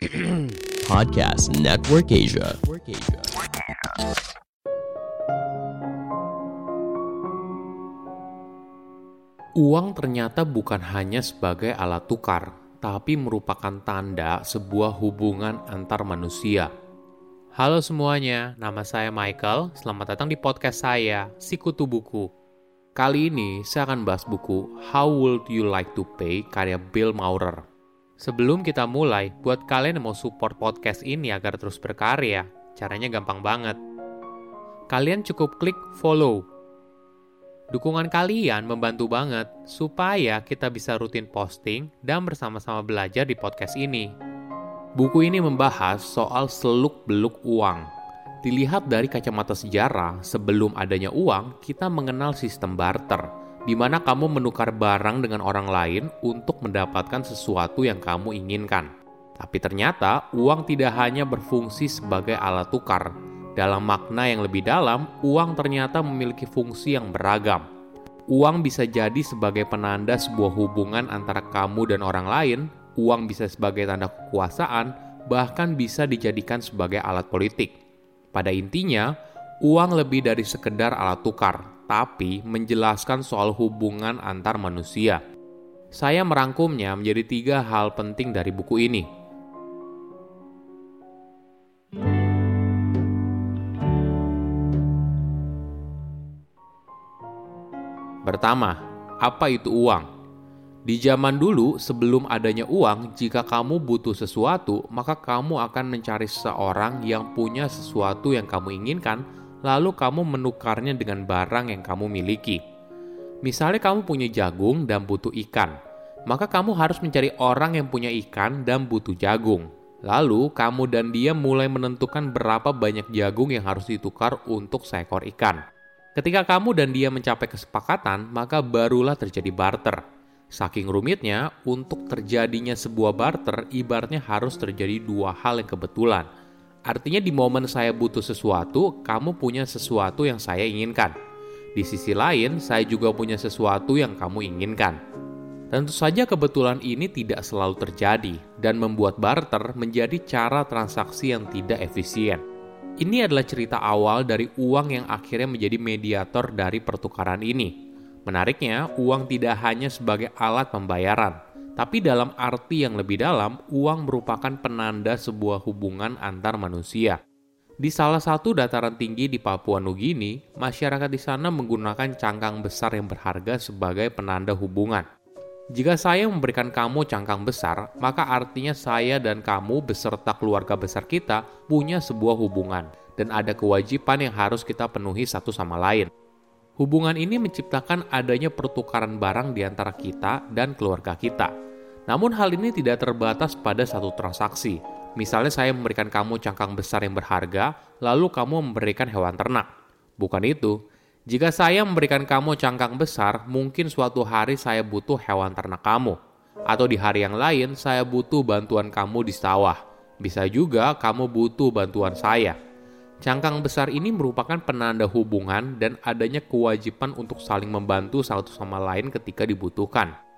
Podcast Network Asia. Uang ternyata bukan hanya sebagai alat tukar, tapi merupakan tanda sebuah hubungan antar manusia. Halo semuanya, nama saya Michael. Selamat datang di podcast saya, Sikutu Buku. Kali ini saya akan bahas buku How Would You Like to Pay karya Bill Maurer. Sebelum kita mulai, buat kalian yang mau support podcast ini agar terus berkarya, caranya gampang banget. Kalian cukup klik follow Dukungan kalian membantu banget supaya kita bisa rutin posting dan bersama-sama belajar di podcast ini. Buku ini membahas soal seluk-beluk uang. Dilihat dari kacamata sejarah, sebelum adanya uang, kita mengenal sistem barter, di mana kamu menukar barang dengan orang lain untuk mendapatkan sesuatu yang kamu inginkan. Tapi ternyata uang tidak hanya berfungsi sebagai alat tukar, dalam makna yang lebih dalam, uang ternyata memiliki fungsi yang beragam. Uang bisa jadi sebagai penanda sebuah hubungan antara kamu dan orang lain, uang bisa sebagai tanda kekuasaan, bahkan bisa dijadikan sebagai alat politik. Pada intinya, uang lebih dari sekedar alat tukar, tapi menjelaskan soal hubungan antar manusia. Saya merangkumnya menjadi tiga hal penting dari buku ini – Pertama, apa itu uang? Di zaman dulu, sebelum adanya uang, jika kamu butuh sesuatu, maka kamu akan mencari seseorang yang punya sesuatu yang kamu inginkan, lalu kamu menukarnya dengan barang yang kamu miliki. Misalnya, kamu punya jagung dan butuh ikan, maka kamu harus mencari orang yang punya ikan dan butuh jagung. Lalu, kamu dan dia mulai menentukan berapa banyak jagung yang harus ditukar untuk seekor ikan. Ketika kamu dan dia mencapai kesepakatan, maka barulah terjadi barter. Saking rumitnya, untuk terjadinya sebuah barter, ibaratnya harus terjadi dua hal yang kebetulan. Artinya di momen saya butuh sesuatu, kamu punya sesuatu yang saya inginkan. Di sisi lain, saya juga punya sesuatu yang kamu inginkan. Tentu saja kebetulan ini tidak selalu terjadi dan membuat barter menjadi cara transaksi yang tidak efisien. Ini adalah cerita awal dari uang yang akhirnya menjadi mediator dari pertukaran ini. Menariknya, uang tidak hanya sebagai alat pembayaran, tapi dalam arti yang lebih dalam, uang merupakan penanda sebuah hubungan antar manusia. Di salah satu dataran tinggi di Papua Nugini, masyarakat di sana menggunakan cangkang besar yang berharga sebagai penanda hubungan. Jika saya memberikan kamu cangkang besar, maka artinya saya dan kamu beserta keluarga besar kita punya sebuah hubungan dan ada kewajiban yang harus kita penuhi satu sama lain. Hubungan ini menciptakan adanya pertukaran barang di antara kita dan keluarga kita. Namun hal ini tidak terbatas pada satu transaksi. Misalnya saya memberikan kamu cangkang besar yang berharga, lalu kamu memberikan hewan ternak. Bukan itu, jika saya memberikan kamu cangkang besar, mungkin suatu hari saya butuh hewan ternak kamu. Atau di hari yang lain, saya butuh bantuan kamu di sawah. Bisa juga kamu butuh bantuan saya. Cangkang besar ini merupakan penanda hubungan dan adanya kewajiban untuk saling membantu satu sama lain ketika dibutuhkan.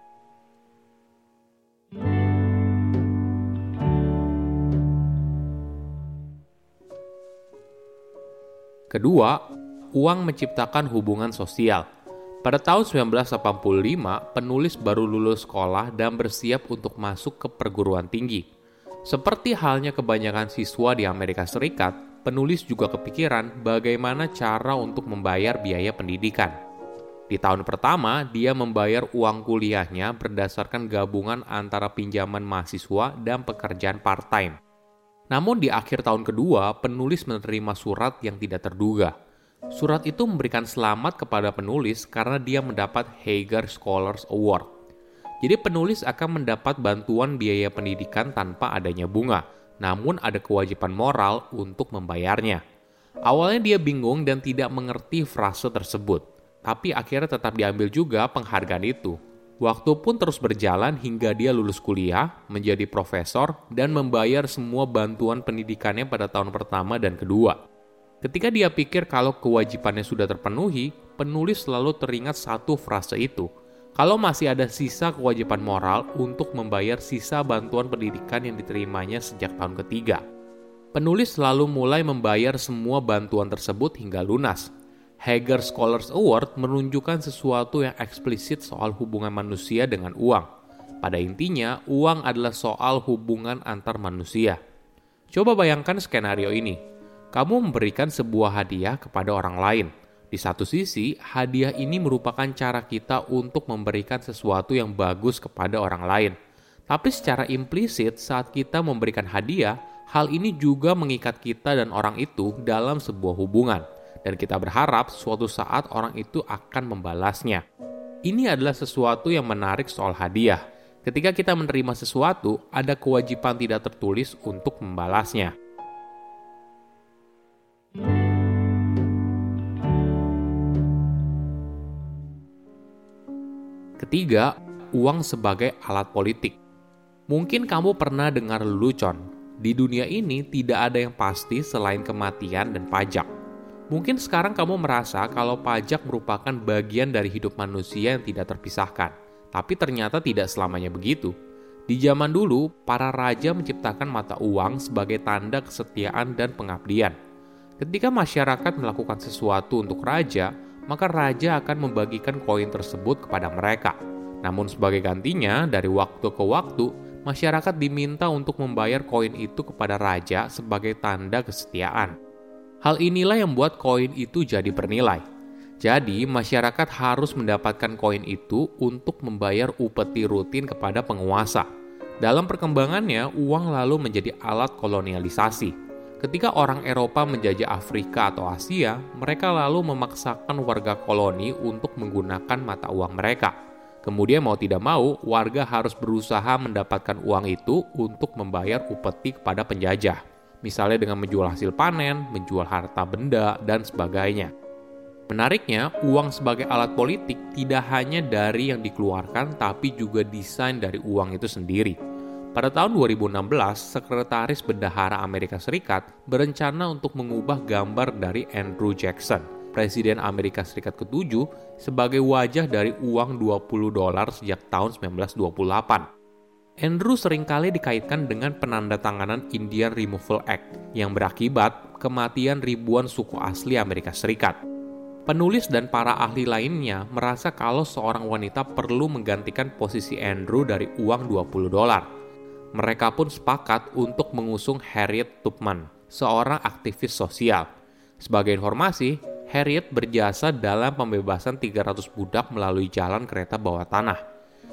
Kedua, uang menciptakan hubungan sosial. Pada tahun 1985, penulis baru lulus sekolah dan bersiap untuk masuk ke perguruan tinggi. Seperti halnya kebanyakan siswa di Amerika Serikat, penulis juga kepikiran bagaimana cara untuk membayar biaya pendidikan. Di tahun pertama, dia membayar uang kuliahnya berdasarkan gabungan antara pinjaman mahasiswa dan pekerjaan part-time. Namun di akhir tahun kedua, penulis menerima surat yang tidak terduga – Surat itu memberikan selamat kepada penulis karena dia mendapat Hager Scholars Award. Jadi penulis akan mendapat bantuan biaya pendidikan tanpa adanya bunga, namun ada kewajiban moral untuk membayarnya. Awalnya dia bingung dan tidak mengerti frase tersebut, tapi akhirnya tetap diambil juga penghargaan itu. Waktu pun terus berjalan hingga dia lulus kuliah, menjadi profesor, dan membayar semua bantuan pendidikannya pada tahun pertama dan kedua. Ketika dia pikir kalau kewajibannya sudah terpenuhi, penulis selalu teringat satu frase itu. kalau masih ada sisa kewajiban moral untuk membayar sisa bantuan pendidikan yang diterimanya sejak tahun ketiga. Penulis selalu mulai membayar semua bantuan tersebut hingga lunas. Hager Scholars Award menunjukkan sesuatu yang eksplisit soal hubungan manusia dengan uang. Pada intinya, uang adalah soal hubungan antar manusia. Coba bayangkan skenario ini. Kamu memberikan sebuah hadiah kepada orang lain – di satu sisi, hadiah ini merupakan cara kita untuk memberikan sesuatu yang bagus kepada orang lain. Tapi secara implisit, saat kita memberikan hadiah, hal ini juga mengikat kita dan orang itu dalam sebuah hubungan. Dan kita berharap suatu saat orang itu akan membalasnya. Ini adalah sesuatu yang menarik soal hadiah. Ketika kita menerima sesuatu, ada kewajiban tidak tertulis untuk membalasnya. Ketiga, uang sebagai alat politik. Mungkin kamu pernah dengar lelucon, di dunia ini tidak ada yang pasti selain kematian dan pajak. Mungkin sekarang kamu merasa kalau pajak merupakan bagian dari hidup manusia yang tidak terpisahkan, tapi ternyata tidak selamanya begitu. Di zaman dulu, para raja menciptakan mata uang sebagai tanda kesetiaan dan pengabdian. Ketika masyarakat melakukan sesuatu untuk raja, maka raja akan membagikan koin tersebut kepada mereka. Namun sebagai gantinya, dari waktu ke waktu, masyarakat diminta untuk membayar koin itu kepada raja sebagai tanda kesetiaan. Hal inilah yang membuat koin itu jadi bernilai. Jadi, masyarakat harus mendapatkan koin itu untuk membayar upeti rutin kepada penguasa. Dalam perkembangannya, uang lalu menjadi alat kolonialisasi Ketika orang Eropa menjajah Afrika atau Asia, mereka lalu memaksakan warga koloni untuk menggunakan mata uang mereka. Kemudian mau tidak mau, warga harus berusaha mendapatkan uang itu untuk membayar upeti kepada penjajah. Misalnya dengan menjual hasil panen, menjual harta benda, dan sebagainya. Menariknya, uang sebagai alat politik tidak hanya dari yang dikeluarkan, tapi juga desain dari uang itu sendiri. Pada tahun 2016, Sekretaris Bendahara Amerika Serikat berencana untuk mengubah gambar dari Andrew Jackson, Presiden Amerika Serikat ke-7, sebagai wajah dari uang 20 dolar sejak tahun 1928. Andrew sering kali dikaitkan dengan penandatanganan Indian Removal Act yang berakibat kematian ribuan suku asli Amerika Serikat. Penulis dan para ahli lainnya merasa kalau seorang wanita perlu menggantikan posisi Andrew dari uang 20 dolar mereka pun sepakat untuk mengusung Harriet Tubman, seorang aktivis sosial. Sebagai informasi, Harriet berjasa dalam pembebasan 300 budak melalui jalan kereta bawah tanah.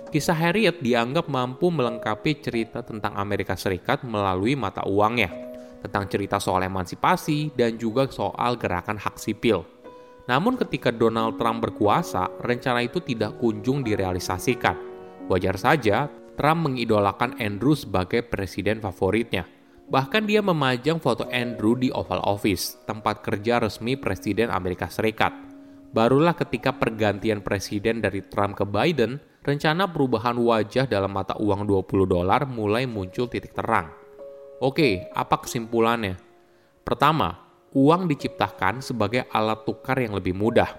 Kisah Harriet dianggap mampu melengkapi cerita tentang Amerika Serikat melalui mata uangnya, tentang cerita soal emansipasi dan juga soal gerakan hak sipil. Namun ketika Donald Trump berkuasa, rencana itu tidak kunjung direalisasikan. Wajar saja Trump mengidolakan Andrew sebagai presiden favoritnya. Bahkan dia memajang foto Andrew di Oval Office, tempat kerja resmi Presiden Amerika Serikat. Barulah ketika pergantian presiden dari Trump ke Biden, rencana perubahan wajah dalam mata uang 20 dolar mulai muncul titik terang. Oke, apa kesimpulannya? Pertama, uang diciptakan sebagai alat tukar yang lebih mudah.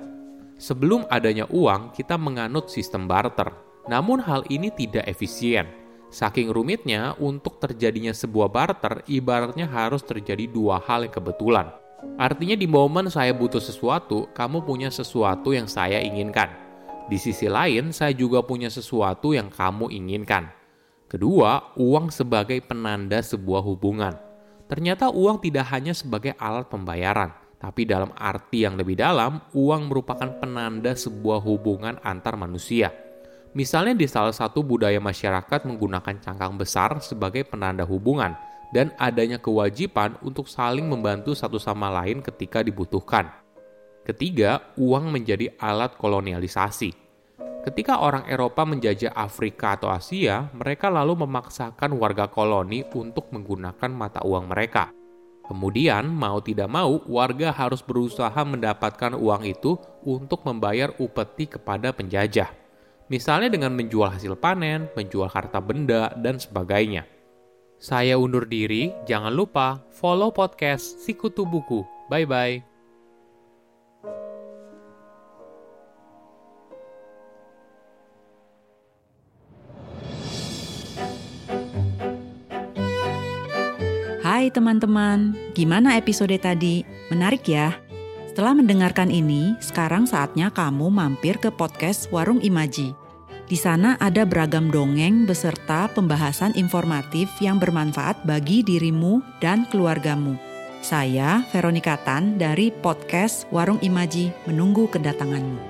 Sebelum adanya uang, kita menganut sistem barter, namun hal ini tidak efisien. Saking rumitnya, untuk terjadinya sebuah barter, ibaratnya harus terjadi dua hal yang kebetulan. Artinya di momen saya butuh sesuatu, kamu punya sesuatu yang saya inginkan. Di sisi lain, saya juga punya sesuatu yang kamu inginkan. Kedua, uang sebagai penanda sebuah hubungan. Ternyata uang tidak hanya sebagai alat pembayaran, tapi dalam arti yang lebih dalam, uang merupakan penanda sebuah hubungan antar manusia Misalnya di salah satu budaya masyarakat menggunakan cangkang besar sebagai penanda hubungan dan adanya kewajiban untuk saling membantu satu sama lain ketika dibutuhkan. Ketiga, uang menjadi alat kolonialisasi. Ketika orang Eropa menjajah Afrika atau Asia, mereka lalu memaksakan warga koloni untuk menggunakan mata uang mereka. Kemudian, mau tidak mau, warga harus berusaha mendapatkan uang itu untuk membayar upeti kepada penjajah misalnya dengan menjual hasil panen, menjual harta benda, dan sebagainya. Saya undur diri, jangan lupa follow podcast Sikutu Buku. Bye-bye. Hai teman-teman, gimana episode tadi? Menarik ya? Setelah mendengarkan ini, sekarang saatnya kamu mampir ke podcast Warung Imaji. Di sana ada beragam dongeng beserta pembahasan informatif yang bermanfaat bagi dirimu dan keluargamu. Saya, Veronika Tan dari podcast Warung Imaji, menunggu kedatanganmu.